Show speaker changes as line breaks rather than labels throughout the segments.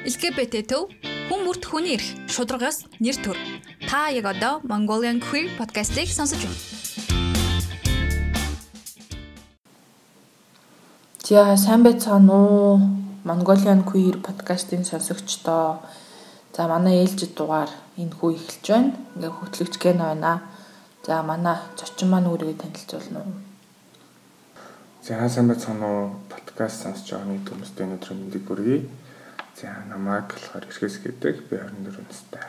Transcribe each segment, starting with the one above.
LGBT төв хүн бүрт хүний эрх шударгаас нэр төр. Та яг одоо Mongolian Queer podcast-ийг сонсож байна.
За сайн байцгаана уу? Mongolian Queer podcast-ийн сонсогчдоо. За манай ээлжид дугаар энэ хүү эхэлж байна. Ингээ хөтлөгч гэн байна. За манай зочин маань өөрийгөө танилцуулна уу?
За сайн байцгаана уу? Подкаст сонсож байгаа нэг хүмүүстээ өнөөдөр мэндийг хүргэе. За намайг болохоор Эрхэс гэдэг би 24 настай.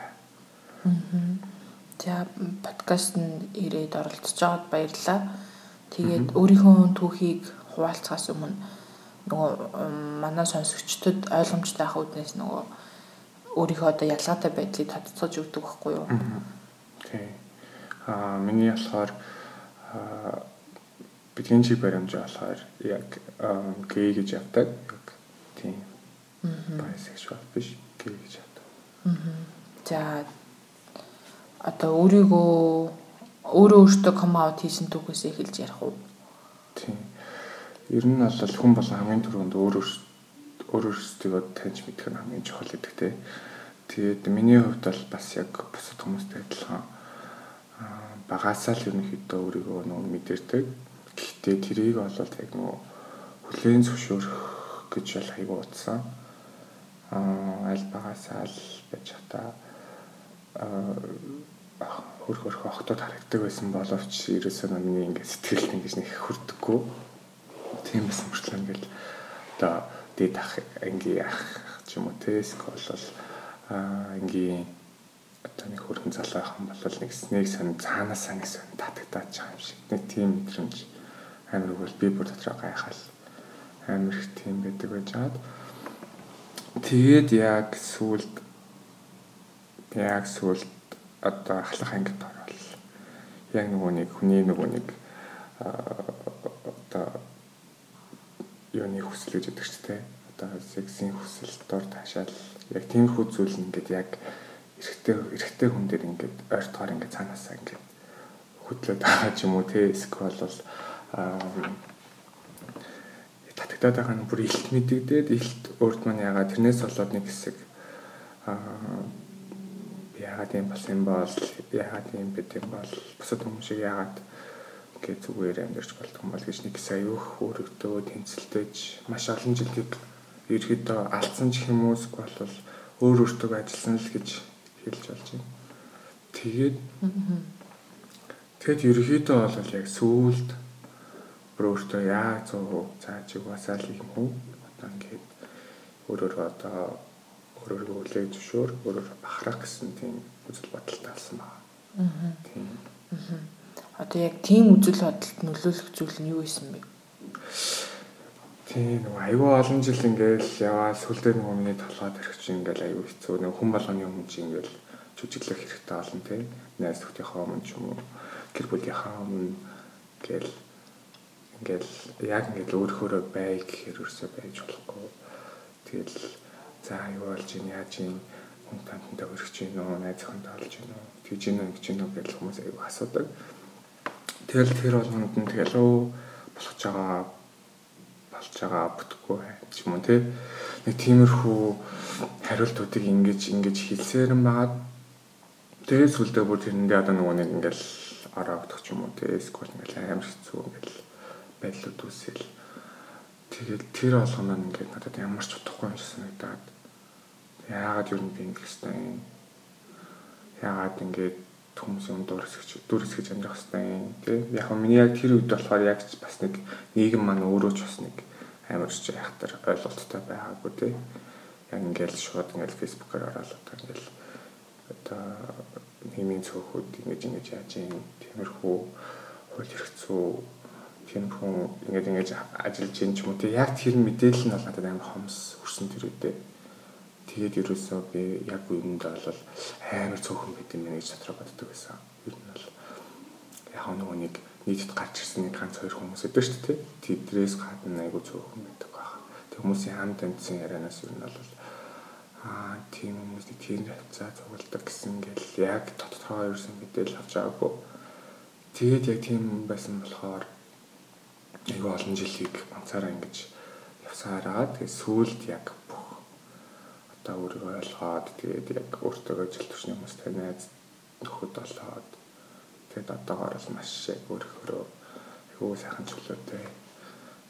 За подкаст нь ирээд оролцож байгаад баярлалаа. Тэгээд өөрийнхөө түүхийг хуваалцахаас өмнө нөгөө манай сонсогчдод ойлгомжтой ах үднээс нөгөө өөрийнхөө одоо ялгаатай байдлыг тодтогч өгдөг байхгүй юу?
Тий. Аа миний болохоор бидний чиг баримжаа болохоор яг гей гэж явдаг. Яг тийм bisexual биш гей гэж яддаг.
За одоо өөрийгөө өөрөө өөртөө ком аут хийсэн түүхээс эхэлж ярих уу?
Тийм. Ер нь бол хүн болон хамгийн түрүүнд өөрөө өөрөө өөртөө таньж мэдэх нь хамгийн чухал гэдэг те. Тэгээд миний хувьд бол бас яг бусад хүмүүстэй адилхан багасаа л ерөнхийдөө өөрийгөө нөгөө мэдэрдэг. Гэхдээ тэрийг бол яг нөгөө хүлээн зөвшөөрөх гэж бол айгу утсан аль багасаа л байж хата хөрх хөрх охтод харагддаг байсан боловч ерөөсөө миний ингээд сэтгэл ингэж нэг хүрдэггүй. Тийм бас мөртлөө ингээд одоо дээд ах ангийн ах ч юм уу те эсвэл бол ангийн одоо нэг хөрөн залуу ах юм бол нэг снег сан цаанаас сан гэсэн татагдаад байгаа юм шиг. Нэг тийм мэдрэмж амар өгвөл би бүр дотроо гайхал амар их тийм байдаг байж хаад Тэгээд яг сүулт яг сүулт одоо ахлах ангид орвол яг нөгөө нэг хүний нөгөө нэг одоо юуны хүсэл гэж яддаг ч тийм одоо сексийн хүсэл дор таашаал яг тиймэрхүү зүйл ингээд яг эрэгтэй эрэгтэй хүн дээр ингээд ойртохоор ингээд цаанаасаа ингээд хөдлөөд байгаа ч юм уу те? Эсвэл бол татагдаад байгаа нь бүр илт мэдэгдээд илт өөрт маань ягаад тэрнээс болоод нэг хэсэг аа ягаад юм болсон бол ягаад юм бид юм бол бусад хүмүүс шиг ягаад ингээд зүгээр амьдарч болдгоо бол гэж нэг хэсэг аюух өөрөгдөө тэнцэлдэж маш олон жилийг ерөөдөө алдсан ч юм уу бол өөр өөртөө ажилласан л гэж хэлж болж байна. Тэгээд тэгэд ерөөдөө бол яг сүулт өөртөө яа 100% зааж угаасаа л юм уу одоо ингээд өөрөөр одоо өөрөөрөө үлээ зөвшөөр өөрөөр бахарах гэсэн тийм үзэл бодолтой алсан байна. Аа. Тийм.
Аа. Одоо яг тийм үзэл бодолд нөлөөлөх зүйл нь юу байсан бэ?
Тийм нөгөө аюу олон жил ингээл яваа сүлдээ нөгөө миний толгойд ирэх чинь ингээл аюу хэцүү нөгөө хүн болгоны өмнө чинь ингээл жүжиглэх хэрэгтэй олон тийм найз нөхдийнхөө өмнө ч юм уу гэр бүлийнхаа өмнө ингээл ингээл яг ингээл өөрөөрөө бай гэхээр өрсөө байж болохгүй. Тэгэл за юу болж ийн яаж ийн хүн танттай өргөж ийн нөө найзханд олж ийн нөө тэгж ийн гэж ийн гэж хүмүүс аяг асуудаг. Тэгэл тэр болгонд нь тэгэл өө болох ч байгаа болж байгаа бүтггүй ч юм уу тий. Нэг тиймэрхүү хариултуудыг ингэж ингэж хэлсээр юм байгаад тэгээд сүлдээ бүр тэрэндээ одоо нөгөө нэг ингээл ороогдох ч юм уу тий. Эсвэл ингээл амар хэцүү ингээл байдлууд үүсэл тэгэл тэр болгоно ингээд надад ямар ч утгагүй юм шиг санагдаад. Яагаад юу нэг ингэх хэвээр яагаад ингээд хүмүүсийн дуурсгэж дүрсгэж амьдрах хэвээр тий яг нь миний яг тэр үед болохоор яг бас нэг нийгэм маань өөрөө ч бас нэг амар ч яхтар ойлголттой байгаагүй тий яг ингээд шууд ингээд фэйсбүүкээр ороод одоо ингээд одоо нийгмийн цөөхүүд ингэж ингэж яаж юм? Тиймэрхүү хууль эрх тийм хүн ингэж ингэж ажиллаж юм ч юм уу. Тий яг тэр мэдээлэл нь бол надад амар хомс хүрсэн тэр үедээ. Тэгээд ерөөсөө би яг үүнд бол амар цөөхөн байт юм гэж дотроо боддог байсан. Ер нь бол яг нөгөө нэг нийтэд гарч ирсэн нэг ганц хоёр хүмүүс өдөө шүү дээ тэдрээс гадна айгу цөөхөн байдаг баг тэг хүмүүсийн хамт амьдсан ярианаас ер нь бол аа тийм хүмүүсийг тийм хавцаа цугладаг гэсэн ингээл яг тодорхой ерсэн мэдээлэл авч байгаагүй. Тэгээд яг тийм байсан болохоор айгүй олон жилийг ганцаараа ингэж явсараа тэгээ сүүлд яг бүх одоо өөрийгөө ойлгоод тэгээд яг өөртөө жил төршний хүмүүстэй найз нөхөд болоод тэгээд одоогоор л маш яг өөрөөрөө айгүй сайхан чөлөөтэй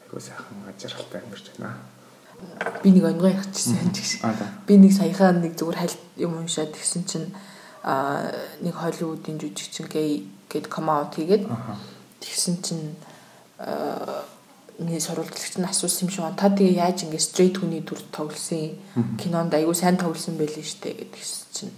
айгүй сайхан ажиралтай амьдарч байна.
Би нэг онгой ягчсан гэж. Би нэг саяхан нэг зүгээр хальт юм уншаад тэгсэн чинь а нэг Холливуудын жүжигчин гей гэд come out хийгээд тэгсэн чинь нэг сурвалжлагч нь асуусан юм шиг. Та тэгээ яаж ингэ straight хүний дүр тоглосон кинонд айгүй сайн тоглосон байлээ штэ гэдгийгс чинь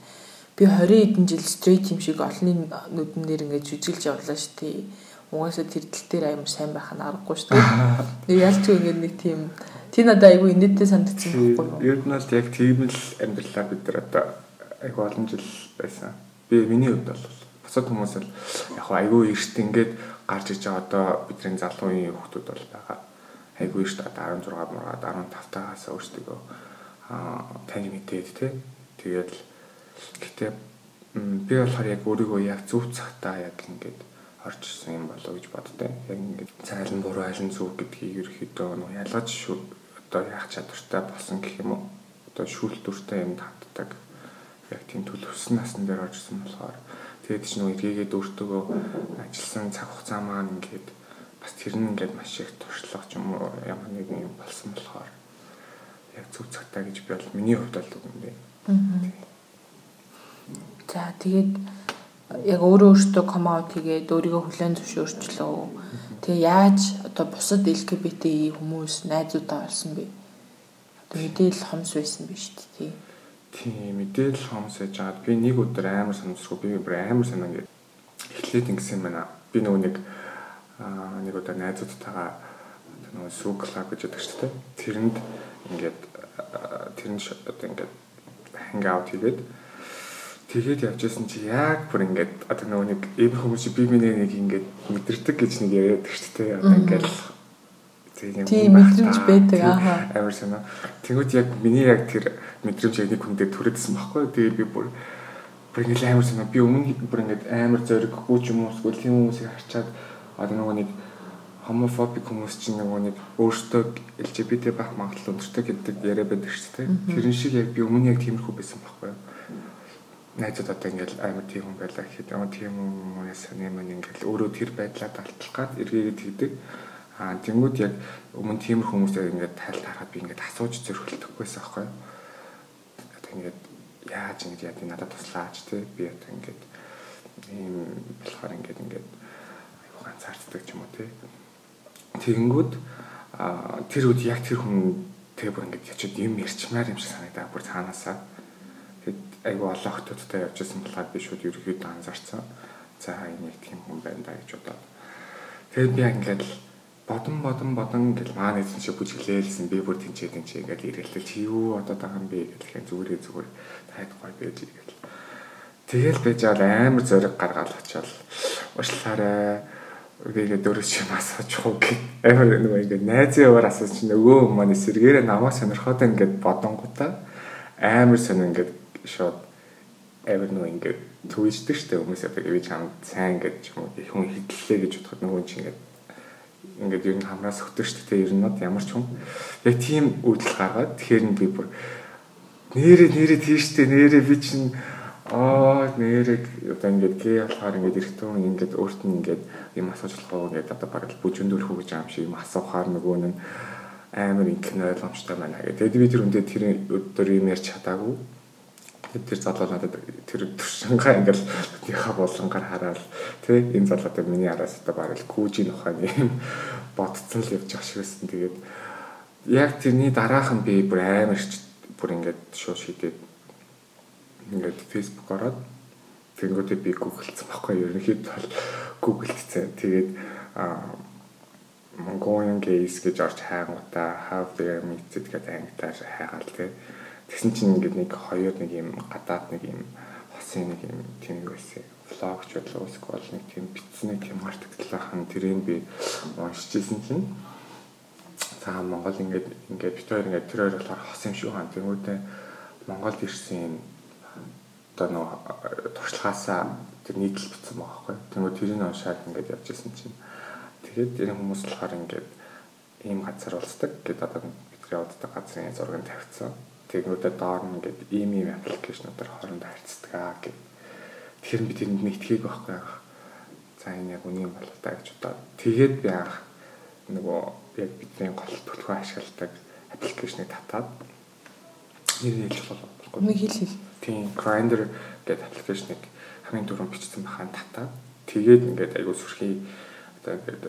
би 20 хэдэн жил straight юм шиг олонний нүдэн дээр ингэ жүжиглж явлаа штэ. Угаасаа тэр тал дээр амар сайн байх нь аргагүй штэ. Нэг ялчгүй ингэ нэг тийм тий надад айгүй инээдтэй санагдсан
байхгүй юу? Ер нь бол яг тийм л амьдралаа бид нар одоо айгүй олон жил байсан. Би миний хувьд бол бусад хүмүүс л яг айгүй эрт ингээд гарч иж байгаа одоо бидний залуу үеийн хүмүүс бол байгаа. Айгүй эрт одоо 16 мураад 15 тагаас өөрсдөө аа тань мэдээд тий. Тэгээд гэтээ би болохоор яг өөрийгөө яг зөв цагтаа яг ингээд орж ирсэн юм болоо гэж боддог. Яг ингээд цайлан буруу айлын зөв гэдгийг ерөөхдөө нөө ялгаж одоо яах чадвартай болсон гэх юм уу? Одоо шүүлтүртэй юм татдаг. Яг тийм төлөвсөн насн дээр оржсэн болохоор Тэгээд ч нөгөө эргээгээд өөртөө ажилласан цаг хугацаа маань ингээд бас тэр нь ингээд маш их туршлага ч юм уу ямар нэг юм болсон болохоор яг зөв цагтаа гэж би бол миний хувьд бол үгүндээ.
За тэгээд яг өөрөө өөртөө ком аут хийгээд өөрийгөө хүлээн зөвшөөрчлөө. Тэгээ яаж одоо бусад LGBT хүмүүс найзуудаа олсон бэ? Одоо мэдээлэл хомс байсан биз дээ.
Тийм мэдээлэл хомс яж хаад би нэг өдөр амар санамсргүй би бүр амар санаа ингээд эхлээд ингэсэн байна. Би нөгөө нэг аа нэг удаа найзуудтайгаа нөгөө сүү клуб гэж яддаг шүү дээ. Тэрэнд ингээд тэрэн одоо ингээд ханг аут хийгээд тэгээд явжсэн чи яг бүр ингээд одоо нөгөө нэг ийм хүмүүс би биний нэг ингээд мэдэрдэг гэж нэг яриад шүү дээ. Одоо ингээд
тийм мэдрэмж байдаг аа.
Амар санаа. Тэнгүүд яг миний яг тэр мэдрэмж яг нэг хүндээ төрөөдсөн байхгүй. Тэгээд би бүр бүр ингээл амар санаа. Би өмнө бүр ингээд амар зориггүй ч юм уу эсвэл тийм хүмүүсийг харчаад одоо нөгөө нэг homophobic хүмүүс чинь нөгөө нэг өөртөө LGBT байх магадлал өндөртэй гэдэг яриа байдаг шүү дээ. Тэрэн шиг яг би өмнө яг тиймэрхүү байсан байхгүй юу? найзууд одоо ингээл амар тийм хүн байлаа гэхэд ямар тийм хүмүүс санаа маань ингээл өөрөө тэр байдлаа далтлах гад эргээгээд хийдэг. Аа тэнгууд яг өмнө тиймэр хүмүүсээ ингээд тайл тарахад би ингээд асууж зөрхөлдөхгүйсэн аахгүй. Одоо ингээд яаж ингэж яа тийм надад туслаач тий би одоо ингээд ийм болохоор ингээд ингээд аюу ганцаарддаг ч юм уу тий. Тэнгүүд аа тэр үед яг тэр хүн тэг бүр ингээд ячаад юм ярьчмаар юм шиг санагдаа бүр цаанаасаа. Тэгэд аюу олон хотуудтай явж байсан болохоор би шууд ерөөхдөө анзаарсан. За энэ нэг тийм хүн байна да гэж бодоод. Тэгээд би ингээд бодон бодон бодон гэл маань эзэн шиг бүжиглээлсэн. Би бүр тэнцээ тэнцээ ингээл ирэлтэл чи юу одоо юм бэ гэхлээр зүгээрээ зүгээр тайд гой байж гэл. Тэгэл байж аа амар зориг гаргаал очоод уушлаарай үгээд дөрөв шиг асууж хуу гэх амар нөгөө ингээд найзын яваар асууж чи нөгөө маань сэргээрээ намаа сонирхоод ингээд бодонгуудаа амар сонир ингээд шууд амар нөгөө ингээд төвждэг штэ. Хүмүүс яг би чамд сайн гэж юм уу хүн хитлээ гэж бодоход нөгөө чинь ингээд ингээд ер нь хамраас хөтөж шүү дээ. Ер нь нод ямар ч хүн. Яг тийм үйлдэл гаргаад тэгэхээр нь би бүр нэрээ нэрээ тийштэй нэрээ би чинь аа нэрээ одоо ингээд гээ болохоор ингээд эргэтэн ингээд өөрт нь ингээд юм асууж болох уу? Ингээд одоо баг бүжинд өрхөө гэж юм шиг юм асуухаар нөгөө нь амар инкэн ойлгомжтой байна гэх. Тэгээд би тэр үндэ тэр өдөр юм ярьж чадаагүй тэр залуу надад тэр төвшингаа ингээл тийхээ болонгаар хараад тий энэ залуудаг миний араас одоо барил күүжийн ухааны юм бодцсон л явж байгаа шиг байсан. Тэгээд яг тэрний дараахан би бүр амарч бүр ингээд шууд шидэд ингээд Facebook ороод тэнгүүтээ би гуглдсан байхгүй юу ерөнхийдөө бол гуглдсан. Тэгээд Mongolian gays гэж орж хайгуудаа how they meet гэдэг ангитаар хайгаал тэгээд Тэгсэн чинь ингээд нэг хоёр нэг юм гадаад нэг юм хосын нэг юм тийм байсан. Влогч болов эсвэл нэг тийм битсэн нэг тийм артиклаахан тэрийг би уншижсэн чинь за Монгол ингээд ингээд бид хоёр ингээд тэр хоёр болохоор хос юм шиг хаан. Тэнгүүдээ Монголд ирсэн юм одоо нөө туршлагаасаа тэр нийтлэл бичсэн байгаа байхгүй. Тэнгүүд тэрийг уншаад ингээд явж исэн чинь тэгээд энэ хүмүүс болохоор ингээд ийм газар улсдаг гэдэг одоо бидний явдаг газрын зургийг тавьчихсан Тэгэнгүүтээ доор нь ингээд ийм ийм аппликейшнуудаар хоорондоо харьцдаг аа гэх. Тэгэхээр би тэрэнд нэгтгэхийг байхгүй аа. За энэ яг үнийг болоо та гэж одоо тэгээд би анх нөгөө яг бидний гол төлхөө ашигладаг аппликейшнийг татаад нэр хэлж болохгүй.
Нэг хэл хэл.
Тийм, Grindr гэдэг аппликейшнийг хамгийн түрүүнд бичсэн бахаа татаад тэгээд ингээд айгуу сүрхий одоо ингээд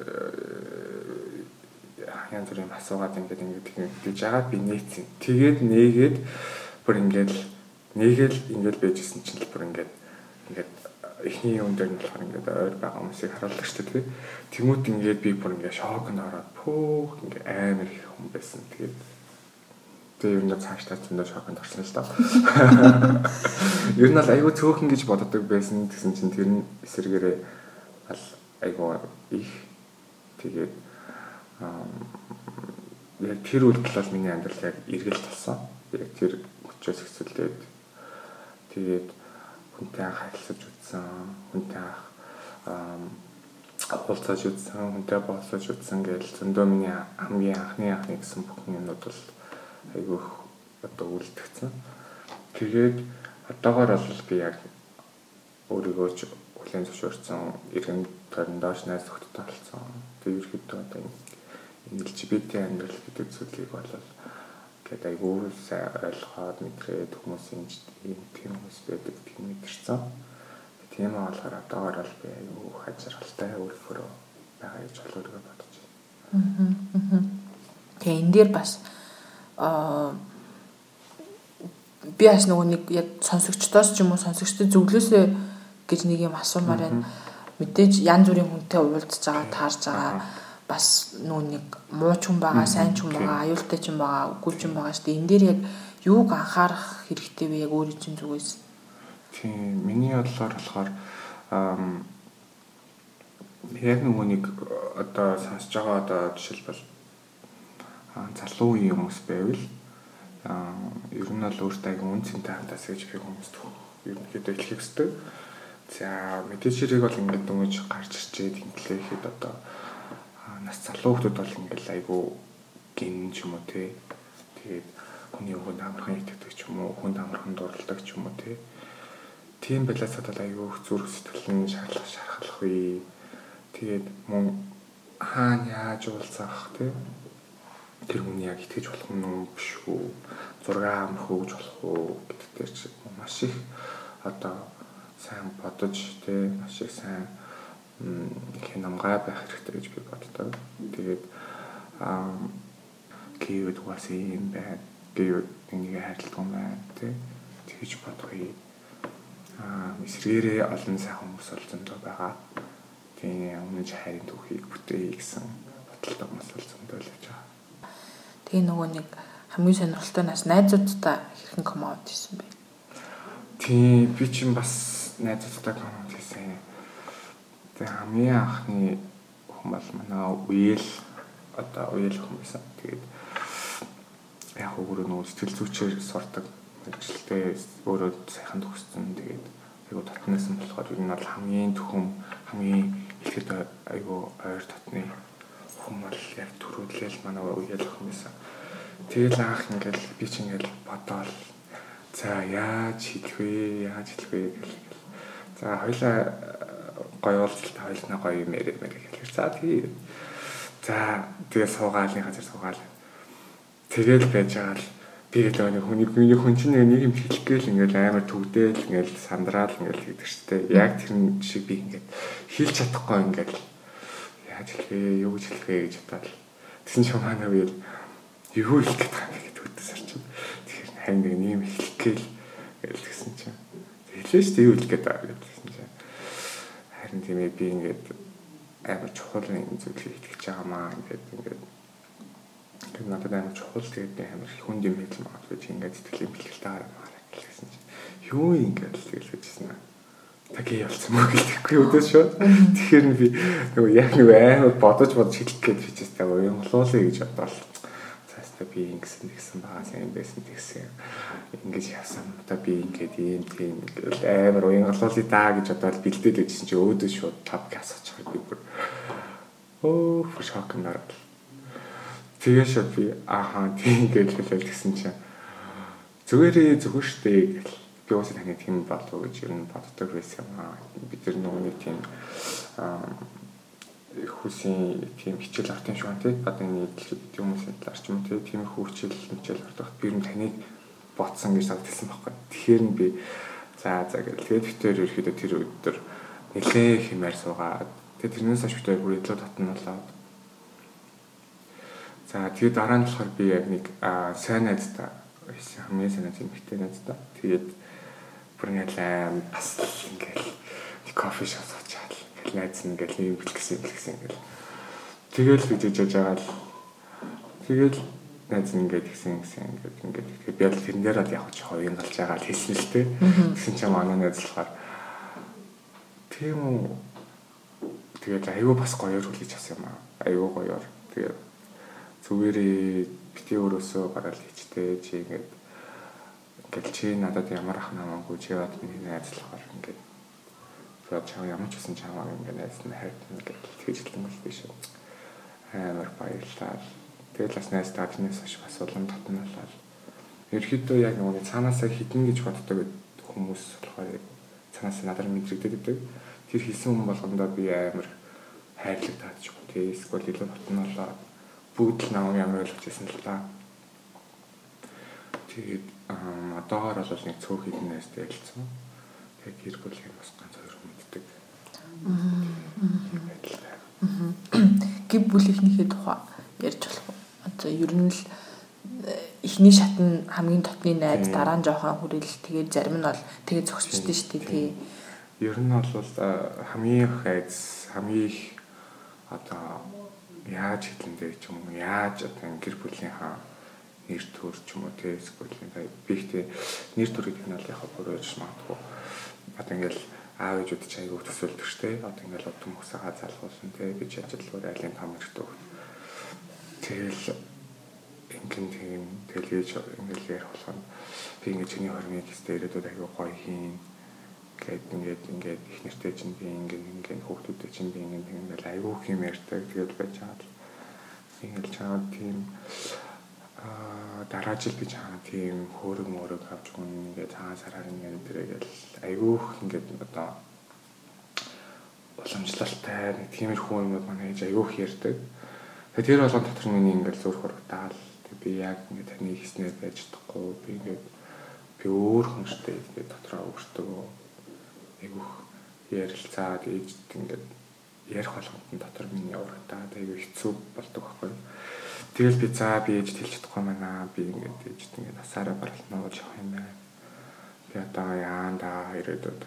янз бүрийн асуугаад ингээд ингээд тэгж жагаад би нээсэн. Тэгээд нээгээд бүр ингээд нээгээл ингээд байжсэн чинь л бүр ингээд ингээд эхний юм дээр нь болохоор ингээд ойр байгаа хүмүүсийг харуулдаг шүү дээ. Тэмүүт ингээд би бүр ингээд шок н ороод пөөх ингээд амар их хүн байсан. Тэгээд Тэгээ ер нь цаашдаа зөндөө шоконд орсон л доо. Ер нь л айгүй цөөхөн гэж боддог байсан гэсэн чинь тэр нь эсэргээрээ ал айгүй их тэгээд яг тэр үйлдэл бол миний амьдрал яг эргэл болсон. Яг тэр хүчээс хэсэлдээд тэгээд хүнтэй харилцаж үзсэн, хүнтэй уулзаж үзсэн, хүнтэй болцож үзсэн гэж зөндөө миний хамгийн анхны анхны гэсэн бүхэн юмнууд бол айгүйх одоо үлдгэсэн. Тэгээд одоогоор бол би яг өөрийгөө ч хүлэн зөвшөөрсөн, иргэн тойрон доош найз зөвхөдтэй болсон. Тэгээд ерөөхдөө одоо энэ LGBT амьдрал гэдэг зүйлийг бол гээд айгүй сайн ойлгоод мэдрээд хүмүүсийн ийм тийм хүмүүс байдаг гэдгийг мэдэрсэн. Тийм аа болохоор одоогоор бол би айгүй хажиргалтай өөрөөр байгаа гэж өөрийгөө бодож
байна. Тэгээ энэ дээр бас аа би бас нөгөө нэг яг сонсогчдоос ч юм уу сонсогчдод зөвлөөсөө гэж нэг юм асуумаар байна. Мэдээж янз бүрийн хүнтэй уулзж байгаа, таарж байгаа бас нүү нэг муу ч хүн байгаа, сайн ч хүн байгаа, аюултай ч юм байгаа, үгүй ч юм байгаа шүү дээ. Энэ дээр яг юуг анхаарах хэрэгтэй вэ яг өөрийн чинь зүгээс?
Тийм, миний бодлоор болохоор яг нөгөө нэг одоо сонсож байгаа одоо жишээлбэл залуу үеийн хүмүүс байвал ер нь бол өөртөө аяг үнцэнтэй хандаас гэж би хүмүүст ерөнхийдөө хэлхийг хүсдэг. За мэдээж хэрэг бол ингээд дөнгөж гарч ирчээд инглээ гэхэд одоо нас залуу хүмүүс бол ингээл айгүй гин ч юм уу те. Тэгээд хүний өгөнд амархан итгэдэг ч юм уу, хүнд амархан дурладаг ч юм уу те. Тийм байлаасаад бол айгүй зүрх сэтгэл нь шаардлага шархалах үе. Тэгээд мөн хаана яаж уулзах те. Тэр хүний яг итгэж болох юм биш үү? Зураг амрах уу гэж болох уу гэдэг дээр чи маш их одоо сайн бодож те маш их сайн хинамгай байх хэрэгтэй гэж би боддог. Тэгээд аа кийвд угаас юм байна. Кийвд нэг хайрладаг юм байна тий. Тэгж бодгоё. Аа эсрэгээрээ олон сайхан хүмүүс бол зөндөө байгаа. Тийм өмнөж хайрын түүхийг бүтээе гэсэн бодолтой хүмүүс бол зөндөө л байж байгаа.
Тэгээ нөгөө нэг хамгийн сонирхолтой нас найзуудтай хэрхэн коммент хийсэн бэ?
Тийм би чинь бас найзуудтай коммент Тэгээ хамгийн анхны хүн бол манай үеэл одоо үеэл хүн байсан. Тэгээд яг өөрөө нөгөө сэтгэл зүйчээр сурдаг ажилтээ өөрөө сайхан төгссөн. Тэгээд айгу татнаас нь болохоор ер нь бол хамгийн төхөм хамгийн ихэд айгу ойр татны хүн бол яг төрүүлэл манай үеэл хүн байсан. Тэгэл анх ингээл би ч ингээл бодоол за яаж хэлэх вэ? Яаж хэлэх вэ гэл. За хоёлаа гоё уулзалт хоёлноо гоё юм яриа мэрэг хэлэх. За тэгээ. За тэгээ суугаалын газар суугаал. Тэгэл байж байгаа л би л нэг хүний миний хүн чинь нэг юм хэлэх гээл ингээл амар төгдөөл ингээл сандраал ингээл гэдэг чтэй. Яг тэр шиг би ингээд хэлж чадахгүй ингээл яаж хэлэх вэ? Юу гэж хэлэх вэ гэж бодоод. Тэсэн ч манай үйл юу хэлэх байгаа юм гэдэг үдээс орчин. Тэгэхээр хань нэг юм хэлэх гээл гэж тэгсэн чинь. Хэлээ дээ юу хэлэх гээд байгаа гэсэн харин тиймээ би ингээд амар чухал юм зүйлийг итгэж байгаамаа. Ингээд ингээд ингээд надад амар чухал тэгээд амар хүнд юм хэлж магадгүй чи ингээд сэтгэлийн бэлгэлтэй хараа гэсэн чинь. Юу ингээд л тэгэл гэжсэн аа. Таги явуулсан мөн гэхгүй өдөөс шүү. Тэгэхээр би нөгөө яг нэг амар бодож бодож хэлэх гээд бичээстэй уянгалуулъя гэж бодвол цаастаа би ингэсэн тэгсэн байгаа сайн байсан тэгсэн ингэж явсан. Одоо би ингээд ийм тийм амар уянгалуулъя даа гэж бодоод бэлдээд байжсэн чи өөдөө шууд тав асууж байгаа би бүр оо шок нараад. Тэгээ шууд би ааха тийм гэж хэлэл гэсэн чинь Зүгээрээ зөвхөн штэ гэл би уусаа таны тийм болов гэж ер нь боддог байсан юм аа. Бид нар нөгөө нэг тийм хүүсийн тийм хичээл артын шуган тий одоо нэг хүмүүсийн талаар ч юм тий тийм хүүхчил хичээл артах би ер нь таныг ботсон гэж санагдсан байхгүй. Тэгэхээр нь би за за гэл. Тэгээд битээр ерөөхдөө тэр өдөр нэлээ хэмээр суугаад тэгээд тэрнээс хойш битээр бүр илүү татналаад за тэгээд дараа нь болохоор би яг нэг сайн найзтай байсан хамгийн сайн найз эмэгтэй найзтай. Тэгээд бүр ингээл бас ингээл кофе шоп очоод ингээл найз нь ингээл юм бэлгсэн бэлгсэн ингээл тэгэл гэж яж байгаа л тэгэл найз нь ингээд гисэн гисэн ингээд ингээд би бол тэрэн дээр л яг ч хоёрын галж байгаа л хэлсэн л тээ. Тэгсэн чинь манай найз болохоор тийм үү тэгээд аюу бас гоёор хүлээж авсан юм аа. Аюу гоёор. Тэгээд зүгээрээ бити өөрөөсөө гараал хийчтэй чи ингээд ингээд чи надад ямар ах намаагүй чи бод миний найзлахаар ингээд тэгээд чам ямар ч гэсэн чамаа ингээд найз нь хайр ингээд тэгж хэлсэн бол биш амар баярлалаа тэгэл бас найз тааднаас хойш бас улам татналаа ерөөхдөө яг нөгөө цаанаасаа хитэн гэж боддог хүмүүс болохоор цаанаас надад мэдрэгдээд байдаг тэр хэлсэн хүн болгондоо би амар хайрлаг таадчих гоо тий эсвэл илүү татналаа бүгд л намайг ямар ойлгож ирсэн л та. Тэгээд одоогоор бол нэг цөөх хэдэн найзтай ялцсан. Тэгээд гэр бүлийн бас ганц.
Гэр бүлийнхнийхээ тухай ярьж болох уу? Одоо ер нь л э, эхний шат нь хамгийн дотны найз дараа нь жоохон хүрэл тэгээд зарим нь бол тэгээд зогсчихдээ шүү дээ тий.
Ер нь бол хамгийн их айц хамгийн их одоо яаж хэлэндээ ч юм уу яаж одоо гэр бүлийнхаа нэр төр ч юм уу те эсвэл би ихтэй нэр төрийг нь бол яг бүрөөж магадгүй одоо ингээл аав ээжүүд ч аягүй төсөөлдөг штэ одоо ингээл удам хөсөөгөө залгуулсан те би ч ажилтгуур айлын том хэрэгтэй тэгэл ингийн тийм телевиз ингээл ярих болох нь би ингээд чиний хормыг хэвээр ирээдүйд аягүй гоё хийн. Гээд ингээд ингээд их нэртэй чинь би ингээд ингээд хүүхдүүдэд чинь би ингээд ингээд айгүй юм ярьдаг тэгээд байж байгаа. Л ингээд чаад тийм дараа жил би чаа тийм хөөрөг мөрөг авч гүн ингээд цаа сараар ингээд тэрэгэл айгүйх ингээд одоо уламжлалтай нэг тиймэрхүү юмуд манай ээж айгүйх ярьдаг. Тэгээд тэр болгон дотор миний ингээд зөөр хургатаал би яг ингээд таны хийснээр байж чадахгүй би ингээд би өөр хүнштэй ингээд дотроо өөртөө айгүйх ярилцаад ээжд ингээд ярих болгонд дотор миний урагтаад айгүй хэцүү болдог байхгүй. Тэгэл би за би ээж хэлж чадахгүй байна. Би ингээд ээж ингээд асаараа баралтнаа болж явах юм байна. Би одоо яанда ирээдүйд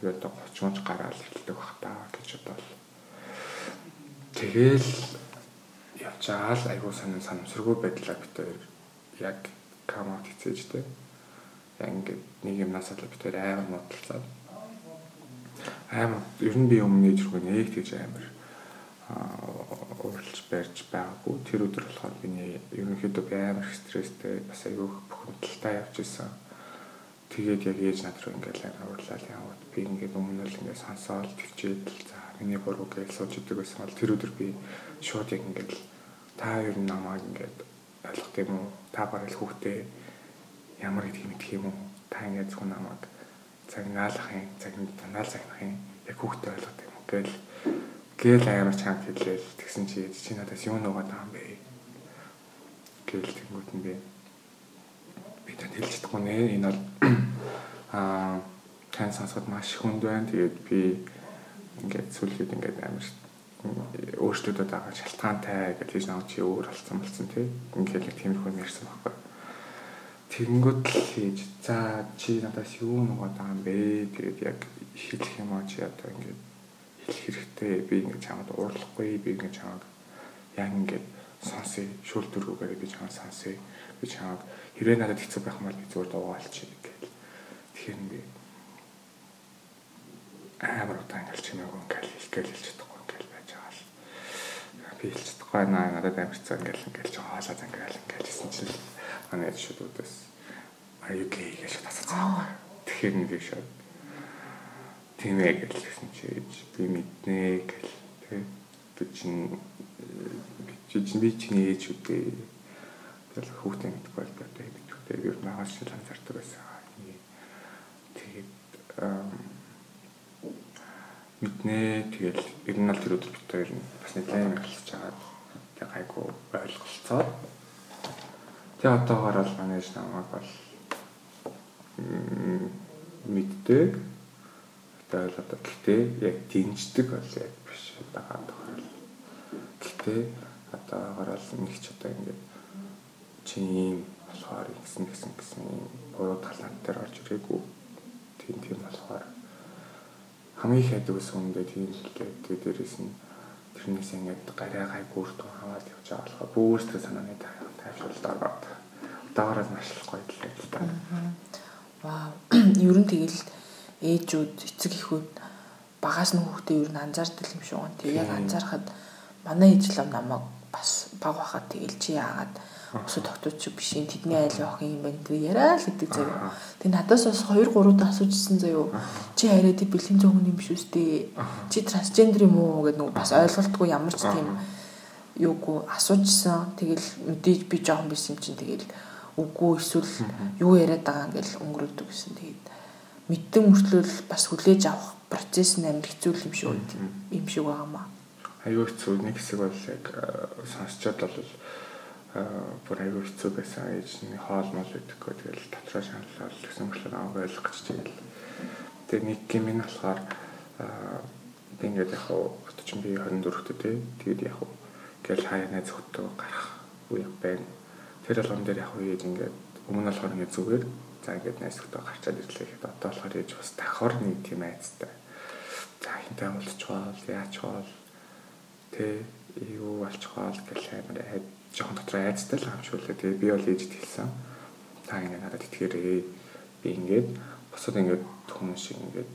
би одоо 30 гараал хэлдэг бах та гэж бодвол. Тэгэл явжаал айгүй сонин санамсаргүй байдлаа битээр яг камаут хийцээжтэй. Яг ингээд нэг юмнаас л битээр амар модалцаад амар ер нь би өмнө ээжрүүг нэг тийж амар уралж барьж байгаагүй. Тэр өдөр болохоор би ерөнхийдөө би амар стресстэй бас айгүй бухимдалтай явж исэн. Тэгээд яг ээж над руу ингээл амар урлал яваад би ингээд өмнө нь ингээд сонсоол төвчээд л за миний буруу гэж сууж идэг байсан бол тэр өдөр би шууд яг ингээд та ер нь намайг ингээд ойлгох юм уу? Та барал хүүхдээ ямар гэдэг мэдэх юм уу? Та ингээд зөвхөн намайг цагнаалах юм, цагнаа танаал цагнах юм. Яг хүүхдээ ойлгох юм гээл гээл амар чамд хэлээл тэгсэн чи чи надаас юу нугаад байгаа юм бэ? гээл тэнгуут нь би би танд хэлж чадахгүй нэ энэ бол аа тань сонсоход маш хүнд байна. Тэгээд би ингээд сүлжээд ингээд амар өөртөө байгаа шалтгаантай гэж тийж навч чи өөр болсон болсон тий. Ингээд л тиймэрхүү юм ярьсан байхгүй. Тэгэнгүүт л хийж за чи надаас юу нугаад байгаа юм бэ? Тэгээд яг хэлэх юм аа чи одоо ингээд хэлэх хэрэгтэй. Би ингээд чамд уурлахгүй. Би ингээд чамд яг ингээд сонсъё. Шүл дөрвөөр би чамд сонсъё. Би чамд хэрэг надад хэцүү байх юм бол би зүгээр дуугаалчих гэл. Тэгэхээр би амар удаан ингээд чимээгүй ингээд хэлгээл хэлж чадахгүй ингээд байж байгаа л. Би хэлж чадахгүй наа надад амар хэцүү ингээд ингээд жоолоо zanгаал ингээд хэлсэн чинь манай шүдүүдээс are you gay гэж асуусан. Тэгэхээр нэг шууд тийм ээ гэж хэлсэн чи би мэднэ гэл тий би чинь би чинь би чинь ээж үгүй тэгэл хүүхдээ мэдгүй бол одоо Тэгээд ер нь агаас шил анзаардаг байсан. Тэгээд мэднэ тэгэл ер нь л тэр өдөр нь бас нэлээд хэлж. Тэг гайгүй ойлголцоо. Тэг одоогоор бол манай намайг бол мэддэг. Тэ ойлголоо. Гэтэ яг дэмждэг бол яг биш байгаа тохиол. Гэтэ одоогоор л нэг ч одоо ингээд чи ийм болохоор ингэсэн гэсэн гэсэн буруу талант дээр орж ирээгүй. Тийм тийм болохоор хамгийн ус хүндээ тийм л тэгээд дээрэс нь тэрнээс ингээд гараа гай бүртэн хаваад явж байгаа болохоор бүртээ санааны тайвшруулалт ороод одоогоороо маш их гоё л та.
Вау. Ер нь тэгэл ээжүүд эцэг эхүүд багаас нь хүүхдээ ер нь анзаардаг юм шиг байна. Тэг яг анзаархад манай ээжлэм намайг бас баг байхад тэгэл чи яагаад өсө тогтооч биш юм тэдний айл явах юм байна гэдэг яриа л гэдэг заяа. Тэг надаас бас 2 3 удаа асуужсэн заяа. Чи хараа тий бэлгийн зөв хүн юм биш үстэй. Чи трансгендер юм уу гэдэг нэг бас ойлголтгүй ямар ч тийм юугүй асуужсэн. Тэгэл мэдээж би жоохон биш юм чинь тэгэл үгүй эсвэл юу яриад байгаа ингээл өнгөрөөдөг гэсэн. Тэгээд мэддэг мөртлөөл бас хүлээж авах процесс нь амар хэцүү юм шиг юм шиг байгаамаа.
Аюу хэцүү нэг хэсэг бол яг сонсчод бол бүр аюу хэцүү байсан ээжний хоол мол идэхгүй тэгэл дотроо шаналлал гэсэн аав ойлгох гэж тэгэл. Тэгээ нэг юм нь болохоор би ингээд яг отч би 24 төдөө тэгээд яг гэл хаяа найз хөтөө гарах үе байна. Тэр алган дээр яг үеж ингээд өмнө болохоор ингээд зүгээр за ингээд найз хөтөө гарчаад ирлээ гэхэд одоо болохоор ээж бас давхар нэг тийм айцтай. За хинтээ болчихвол яач хоол тэ юу болчихвол гэл амар жоохон дотроо айцтай л хамшууллаа. Тэгээ би бол ээжд хэлсэн. Та ингэ надад итгээрэй. Би ингээд босод ингээд хүмүүс шиг ингээд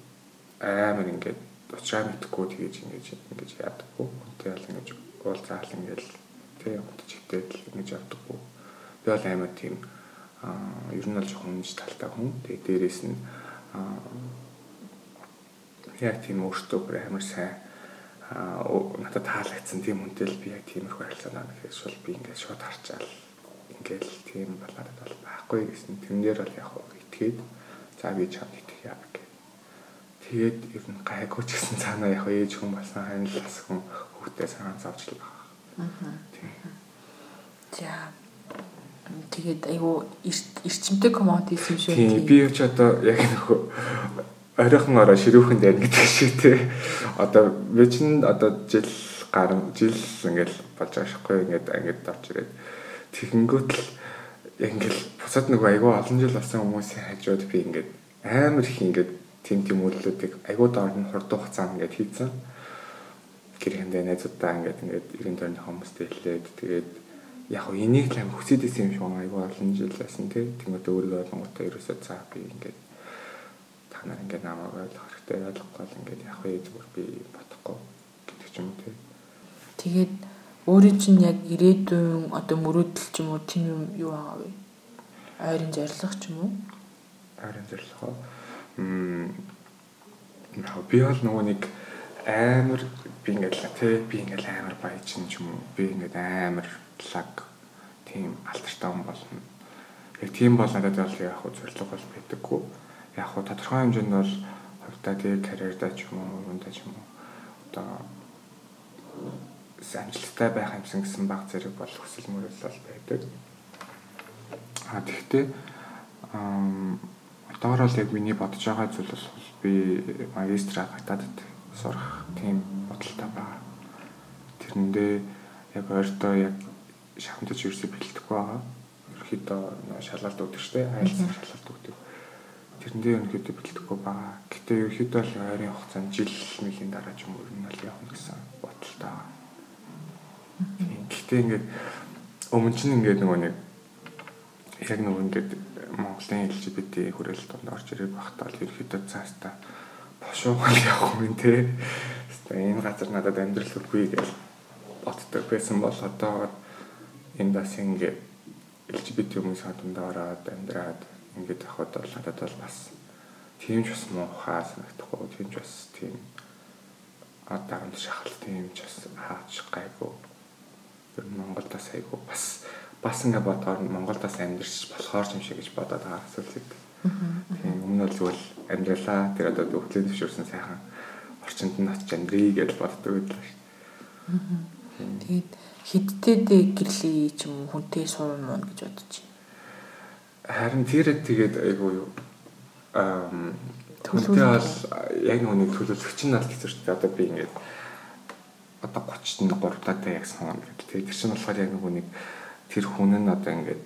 амар ингээд уучраа мэдхгүй тэгэж ингэж ингэж яадаггүй. Үнтэй бол ингэж уул заал ингээд тэг юмд чигтэй л ингэж явдаггүй. Би бол амар тийм ер нь бол жоохон үнж талтай хүн. Тэгээ дээрэс нь яг тийм өөртөө амар сайн надад таалагдсан тийм үнтэй л би яг тиймэрхүү харилцаанаа гэхээс бол би ингээд шууд харчаал ингээд тийм болоод бол байхгүй гэсэн тэрэн дээр бол яг итгээд за би чамд итгэх яа гэх. Тэгээд ер нь гайгүй ч гэсэн цаанаа яг ээж хүн болсон ханилас хүн хүүхдээ санаа зовж л байгаа. Аа.
За тэгээд айгу эрчимтэй коммодис юм шүү.
Тийм би ч одоо яг нөхөө оройхон ороо ширүүхэн дээр гэдэг шиг тий. Одоо би чинь одоо жил гарan жил ингээл болж байгаа шихгүй ингээд ингээд орж ирээд тэгэнгүүт л ингээл бусад нэг айгүй олон жил болсон хүмүүсийн хажууд би ингээд амар их ингээд тим үйлдэлүүдийг айгүй доор нь хурд хугацаанд ингээд хийцэн. Гэрхэндээ найзуудаа ингээд ингээд ерөн тойрны хүмүүстэй хэлээд тэгээд яг хөө энийг л амар хүсэж исэн юм шиг айгүй олон жил байсан тий. Тэгмээд өөрийгөө олонготой ерөөсөө цаа би ингээд та нар ингээд намайг ойлгох хэрэгтэй ойлгохгүй л ингээд яг вэ зүгээр би бодохгүй гэдэг ч юм уу тий.
Тэгээд өөрийн чинь яг ирээдүйн одоо мөрөөдөл ч юм уу тийм юм юу байгаа вэ? Ойрын зорилго ч юм уу?
Ойрын зорилго. Би бол нөгөө нэг амар би ингээд л тий би ингээд амар баяж чинь ч юм уу би ингээд амар лаг тийм алтартай хүн болно. Яг тийм бол надад бол яг хөө зорилго бол байдаггүй яг хуу тодорхой хэмжээнд бол хувьдаа тэгээ карьердаа ч юм уу юундаа ч юм уу одоо амжилттай байх юмсан гэсэн баг зэрэг бол хүсэл мөрөл бол байдаг. А тэгвэл одоогор л яг миний бодож байгаа зүйл бол би магистра гадаадд сурах тийм бодолтой байгаа. Тэрэндээ яг ойртоо яг шахамтаж ерөөсөй бэлтгэхгүй байгаа. Ерөөхдөө шалгалт өгдөг штеп айлсан шалгалт өгдөг тэрэндээ ерөнхийдөө бэлтгэхгүй байгаа. Гэтэ ерөнхийдөө л ойрын хугацаанд жил нэлийн дараа ч юм уу нь л явна гэсэн бодолтой байгаа. Гэтэ ингээд өмнө чинь ингээд нөгөө нэг яг нөгөө ингээд Монголын LGBT хүрээлэл донд орж ирээд багтаа л ерөнхийдөө цаастаа бошуугаал явах юм те. Энэ газар надад амьдрал өггүй гэж боддог байсан бол одоо энэ бас ингээд LGBT хүмүүсийн дундаа ороод амьдраад ингээд авахд бол надад бол бас тийм ч бас муухай санагдахгүй тийм ч бас тийм дарамт шахалт тийм ч бас хаач гайгүй ер нь Монголд бас бас бас ингээ бодоор Монголдос амьдарч болохоор юм шиг гэж бодоод байгаа асуулт. Тийм өмнө нь зүгээр амьдралаа тэр одоо өвчлийн төвшөрсөн сайхан орчинд нь очиж амьдрий гэж боддог байлаа шүү.
Тэгээд хиддээ гэрлийн ч юм уу хүнтэй суун муу гэж бодож байна.
Харин тэр тэгээд айгуу юу аа төлөвлөлт бол яг нүг төлөвлөгч нь аль чинь одоо би ингээд одоо 33 даа яг санаа гэдэг. Тэгээд тэр чинь болохоор яг нэг тэр хүн нь одоо ингээд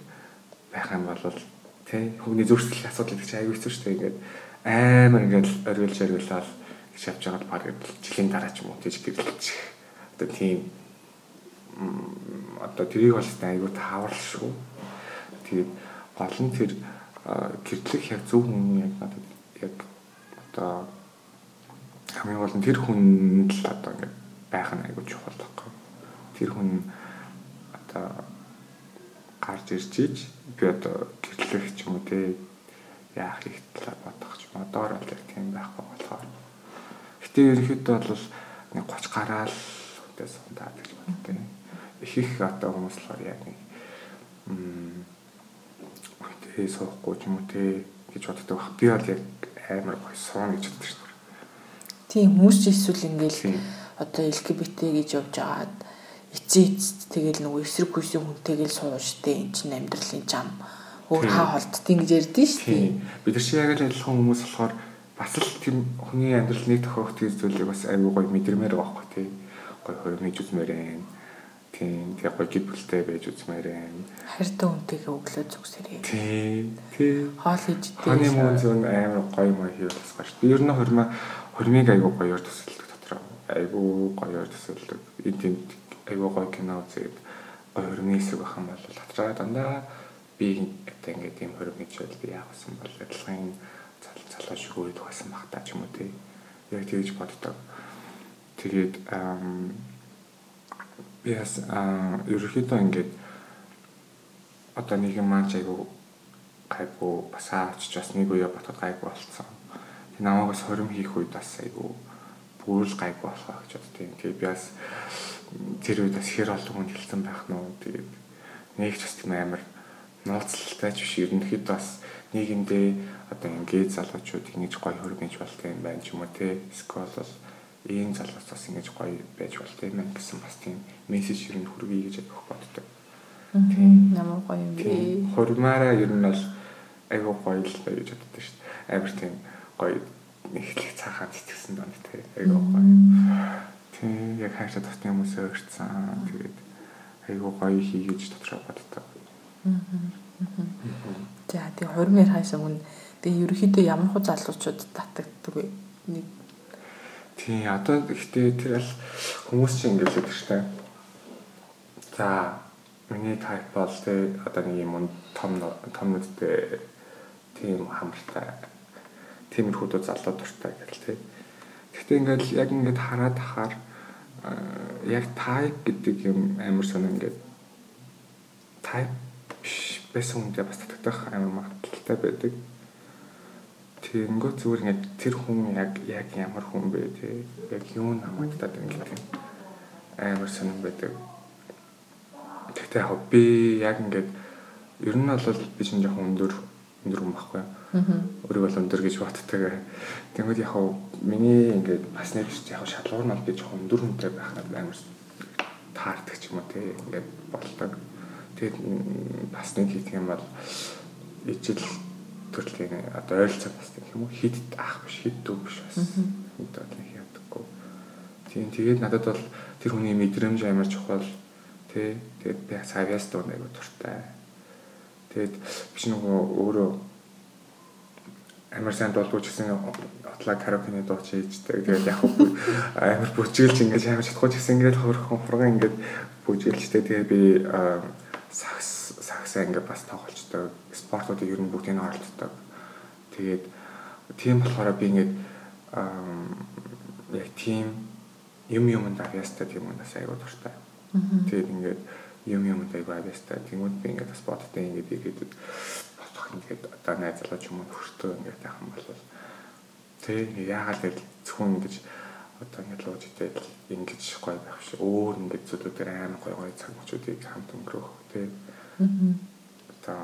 байх юм бол тий хүний зөрчил асуудал гэдэг чинь аюу хэцүү шүү дээ. Ингээд амар ингээд оргилж оргилаад гэж явж байгаа бол баг жилийн дараа ч юм уу тийж гэрлэж одоо тийм одоо тэрийг бол аюу таавар шүү тэгээд гол нь тэр гэрлэх яг зөв хүн яг надад яг одоо хамгийн гол нь тэр хүн л одоо ингээд байх нь аюу чухал байхгүй. Тэр хүн одоо гарч ирж иж би одоо гэрлэх ч юм уу те яах их талаар бодох ч юм одоор бол яг тийм байхгүй болохоор гэтээ ерөнхийдөө бол нэг 30 гараал хүнтэй сундаад гэж боддог. Их их одоо хүмүүс болохоор яг нэг хүнтэй суухгүй ч юм уу те гэж боддог. Би бол яг амар гоё суун гэж боддог шүү дээ.
Тийм хүмүүс ч эсвэл ингээл одоо LGBT гэж явж агаад эцээ эцэд тэгэл нөгөө эсрэг хүйсийн хүнтэйгээл сууштэй эн чинь амьдралын зам өөр хаа холдтыг гэж ярьдэн шүү дээ.
Бид нар чи яг л адилхан хүмүүс болохоор бас л тийм хүний амьдралны тохиох тийм зүйлийг бас аюу гой мэдэрмээр байгаа байхгүй тий. Гой хөрмиж үзмээр байна. Тийм тий гой гид бүлтэй байж үзмээр байна.
Хайртай хүнтэйгээ өглөө зүгсэрээ.
Тий. Тий.
Хоол хийж
дээ. Ханы мөн зөв амар гой маа хийвээс гаш. Би ер нь хөрмө хөрмийг аюу гоёор төсөлдөг дотроо. Аюу гоёор төсөлдөг. Энд айгүй гоё кино үзээд гоё хөрмийн хэсэг байх юм бол хатраа дандаа би одоо ингээд юм хөрөм гэж би яах вэ бол адилхан залуу шиг үед байсан баг та ч юм уу тий. Яг тэгж боддог. Тэгээд би бас ерөөхдөө ингээд одоо нэг юм маань айгүй гайгүй бас аавч бас нэг үе ботод гайгүй болцсон. Намаагаас хорим хийх үед бас айгүй бүр л гайгүй болохоо гэж боддیں۔ Тэгээд би бас тэр үед бас хэр олон хүн хэлсэн байх нь уу тэгээд нэг ч бас тийм амар нууцлалтай ч биш ерөнхийдөө бас нийгэмдээ одоо ингээд залуучууд ингэж гоё хөргөж болтой юм байна ч юм уу те скол бол ийм залуус бас ингэж гоё байж болтой юм байна гэсэн бас тийм мессеж ер нь хүргэе гэж өгөх боддог.
Тийм намайг гоё юм би.
Хурмаараа ер нь бол айгуу гоё л байж боддог шүү дээ. Амар тийм гоё нэхлэх цаахан цэцгсэн доо те айгуу гоё. Тийм яг хаашаа тосны хүмүүс өөрчлөсөн. Тэгээд айгуу гоё хийгээж дотроо боддог.
За тий хормоор хаашаа хүн тэгээ ерөөхдөө ямар хуу залуучууд татагддаг вэ? Нэг
тий одоо ихтэй тэр аль хүмүүс чинь ингэж байдаг штэ. За миний тайп бол тий одоо нэг юм том том нүдтэй тийм хамартай тиймэрхүү залуу дуртай гэл тий. Гэхдээ ингээл яг ингээд хараад ахаар яг type гэдэг юм амар сонь ингээд биш байсан хүндээ бас татагдах амар магадaltaй байдаг. Тэнгөө зүгээр ингээд тэр хүн яг яг ямар хүн бэ те яг юу намагдаад ингээд амар сонирн байдаг. Тэгтээ яг би яг ингээд ер нь бол би чинь жоохон өндөр өндөр хүн байхгүй. Өөрийгөө л өндөр гэж боддог. Тэгмэд яг миний ингээд бас нэг яг шалгуур нь би жоохон өндөр хүнтэй байх надад амар таардаг ч юм уу те ингээд болдог. Тэгээд бас нэг хийх юм бол ижил төрлийн одоо ойролцоо бас гэх юм уу хит ах биш хит дүү биш бас хит бол нэг ядаггүй. Тийм тэгээд надад бол тэр хүний мэдрэмж амар чухал тий тэгээд би савьяас дуу нэг дуртай. Тэгээд биш нөгөө өөрөө амар сайн дуулууч гэсэн отлаа карапины дуу чийжтэй. Тэгээд яг амар бүжиглж ингэж амар чадахгүй гэсэн ингээд хөрхөн хурган ингээд бүжиглжтэй. Тэгээд би сакс саксаа ингээд бас тоглолцдог. Спортуудыг ер нь бүгдийг оролцдог. Тэгээд тийм болохоор би ингээд яг тийм юм юмд авьяастай тийм үнээс аягүй дуртай. Тэгээд ингээд юм юмд аягүй авьяастай. Тэгмүүд би ингээд бодтой ингээд игээд ингээд одоо найз залуу ч юм уу хөртөө ингээд яах юм бол тэг яагаад л зөвхөн ингэж одоо ингээд логиктэй ингэж гоё байх шиг өөр ингээд зүйлүүдээр амар гоё гоё цаг мөчүүдийг хамт өнгөрөх тэг Одоо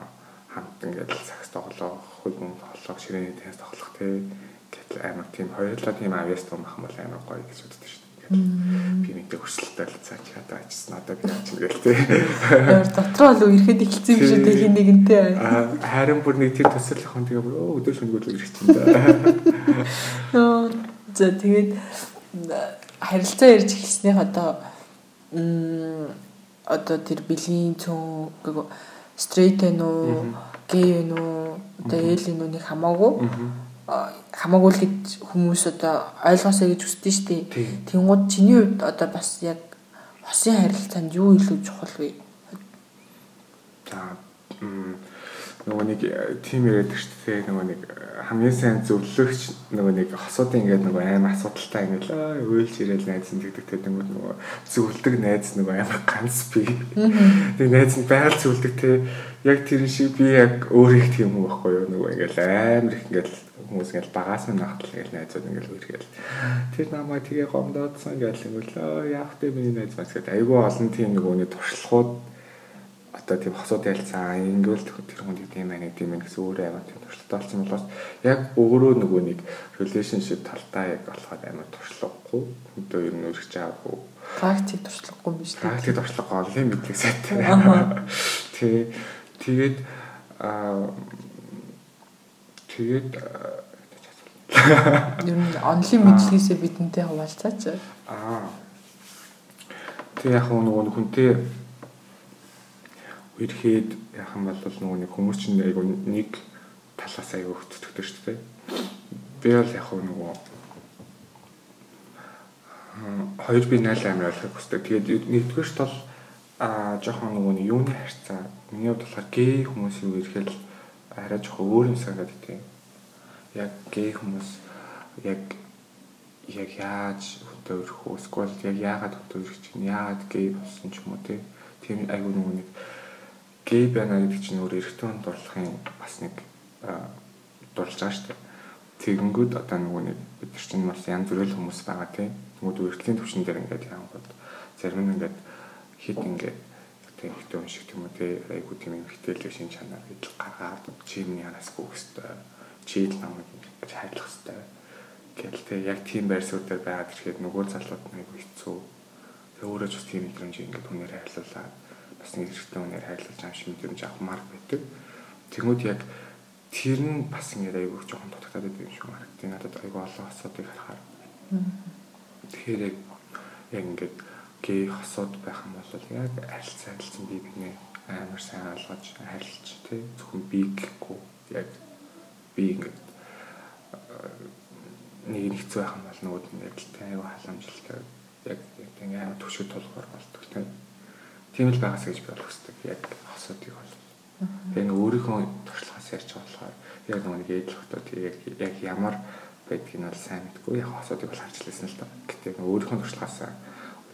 хамт ингээд цагс тоглох, хөлбөм тоглох, ширээний теннис тоглох тий. Гэтэл амар тийм хоёулаа тийм авьяас том ах юм бол амар гоё гэж боддог шүү. Би мэдээ өрсөлтөй л цаач одоо ачсан. Одоо би гэл тий.
Яар дотроо л ирэхэд ихэлсэн юм шиг дээ хин нэгэнтэй.
Харин бүр нэг тийм төсөл хон тэгээ бүр өдөө шүнгүүл ирэх чинь да.
Нөө за тэгээд харилцаа ярьж эхэлснийх одоо одоо тэр бэлгийн цөөн гэгөө стрейт вэ нүү гей вэ нүү одоо ээл вэ нүү нэг хамаагүй хамаагүй л гэж хүмүүс одоо ойлгосоо гэж хүсдэг шүү дээ. Тэнгууд чиний хувьд одоо бас яг хосын харилцаанд юу илүү чухал вэ?
За нөгөө нэг тим яриад шүү дээ нөгөө нэг хамгийн сайн зөвлөгч нөгөө нэг хосуудын ингээд нөгөө аим асуудалтай ингээд өөлж ирээл найз нь гэдэг тэгээд нөгөө зөвлөдөг найз нөгөө аим ганц би. Тэгээд найз нь байгаль зөвлөдөг те яг тэр шиг би яг өөр их тийм юм байхгүй юу нөгөө ингээд амар их ингээд хүмүүс ингээд багаас нь нахтал ингээд найзууд ингээд үргээл тэр намайг тгээ гомдоодсон ингээд ингээл яах вэ? Миний найз маань гэдэг айгүй олон тийм нэг туршлагууд одоо тийм хосууд ялцаа ингээл тэр хүнд тийм байна гэдэг юм гэсэн өөрөө амар тийм туршлагатай болсон болохоос яг өөрөө нөгөө нэг relationship талдаа яг болохоор амар туршлагагүй өдөө ер нь өргөж байгаагүй
практик туршлагагүй юм биш
практик туршлага онлайн мэдлэг сайтай тий тэгээд аа тэгээд
ер нь онлайн мэдлэгээсээ бидэнтэй хуваалцаач
аа тэг яг нөгөө хүнтэй ирэхэд яхан бол нөгөө нэг хүмүүс чинь айгу нэг талаас айгу хөтөлтөг шүү дээ. Би бол яг нөгөө хоёр би найл амир ойлгох хүсдэг. Тэгээд нэгдүгээрт бол а жоохон нөгөө нэг юуны харьцаа. Миний хувьд болохоор гей хүмүүсийн үерхэл арай жоохон өөр юм санагдаад идэв. Яг гей хүмүүс яг яг яаж хөтөө өрөх үү? Эсвэл яг яагаад хөтөө өрөх чинь яагаад гей болсон ч юм уу тийм айгу нөгөө нэг гей байна гэдэг чинь өөр эрэгтэй хүн дурлахын бас нэг дурлж байгаа шүү дээ. Тэгэнгүүт одоо нөгөө нэг бид нар чинь бас янз бүрэл хүмүүс байгаа тийм. Тэгмүүд үргэлжлэлийн төвшин дээр ингээд яангууд зарим нь ингээд хит ингээд одоо эмхтэй хүн шиг тийм үү те айгуу тийм эмхтэйл шин чанар гэж гаргаад чимний хараасгүй хөстэй. Чийл намайг ингэж хайрлах хөстэй. Гэл те яг тийм байрсууд дээр байгаад ирэхэд нөгөө залууд нэг хэцүү. Тэгээ өөрөө ч бас тийм мэдрэмж ингээд хүнээр хайрлуулаад бас нэг хэрэгтэй хүнээр хайрлуулж ам шиг мэдрэмж авахмаар байдаг. Тэгмүүд яг тэр нь бас ингээд айгүй жоохон дутагдаад байдаг юм шиг харагдیں۔ Надад айгүй олон асуудыг харахаар. Тэгэхээр яг яг ингээд гей хосууд байх юм бол яг харилцаа харилцсан би бинэ амар сайн ойлгож харилцаж тий зөвхөн би гэхгүй яг би ингээд нэг нь хэцүү байх юм бол нөгөөд нь яг л айгүй халамжлалтай яг яг ингээд төвшөд тулгаар болдог тий тийм л байгаас гэж би болох хэвээр яг хосуудыг бол. Тэгээ нэг өөрийнхөө туршлагаас ярьж болохоор яг нэг ээдл хотод яг яг ямар байдгийг нь бол сайн мэдгүй яг хосуудыг бол харж лээсэн л доо. Гэтэ өөрийнхөө туршлагаас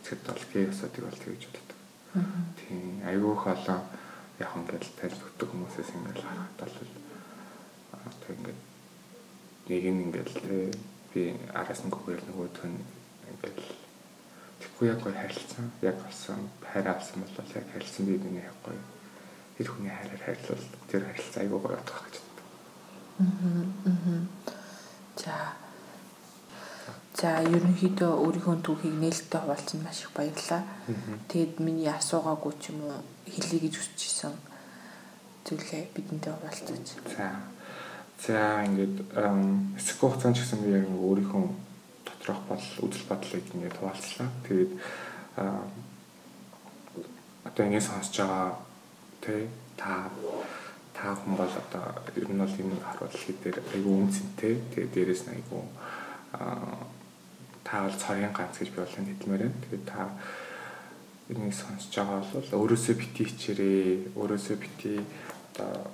үзэхэд бол гээ хосуудыг бол тэгж боддог. Тийм айгүйх олон яг ингээд тайлж өгдөг хүмүүсээс ингээд харахад бол одоо ингээд нэг нь ингээд би араас нь гүгэл нөгөөдх нь ингээд Тэгэхгүй яг гоё харилцсан. Яг болсон хайр авсан бол яг харилцсан би миний яг гоё. Тэр хүний хайраар хайрлал тэр харилцаа айгүй гоё болох гэж боддог.
Аа. За. За ерөнхийдөө өөрийнхөө түүхийг нээлттэй хуваалцсан маш их баярлалаа. Тэгэд миний асуугаагүй ч юм уу хэлье гэж хүсчихсэн зүйлээ бидэнтэй хуваалцаач.
За. За ингээд эсэх хугацаанд ч гэсэн би яг өөрийнхөө доторх бол үзэл бодлыг ингээд хуваалцлаа. Тэгээд одоо ингэ сонсож байгаа тий та та хүн бол одоо ер нь бол энэ харуул хэлээр айгүй үнцэнтэй. Тэгээд дээрэс нь айгүй та бол цорын ганц гэж би бол хэлмээр байна. Тэгээд та энийг сонсож байгаа бол өөрөөсөө бити хичээрээ, өөрөөсөө бити одоо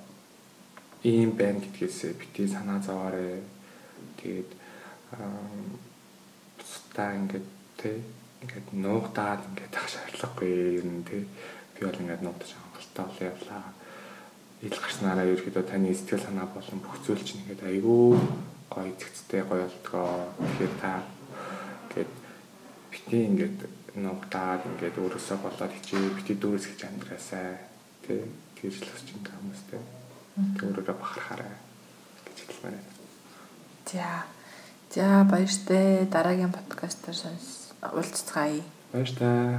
ийм байна гэдгээсээ бити санаа зовоорой. Тэгээд та ингээд тий ингээд нуугдаад ингээд ах шаардлагагүй юм тий би бол ингээд нуугдаж хангалттай бол явлаа ил гарснараа ерөөдөө таны сэтгэл санаа болон бүх зүйл чинь ингээд айгүй гоё зэгцтэй гоё болтгоо тэгэхээр та ингээд бити ингээд нуугдаад ингээд өөрөөсөө болоод хичээ бити дүүрс гэж амьдраасай л өсч байгаа хүмүүстэй. Өөрөөрөө бахархаарай гэж хэлмээр байна.
За. За баяртай дараагийн подкастаар уулзцгаая.
Баяртай.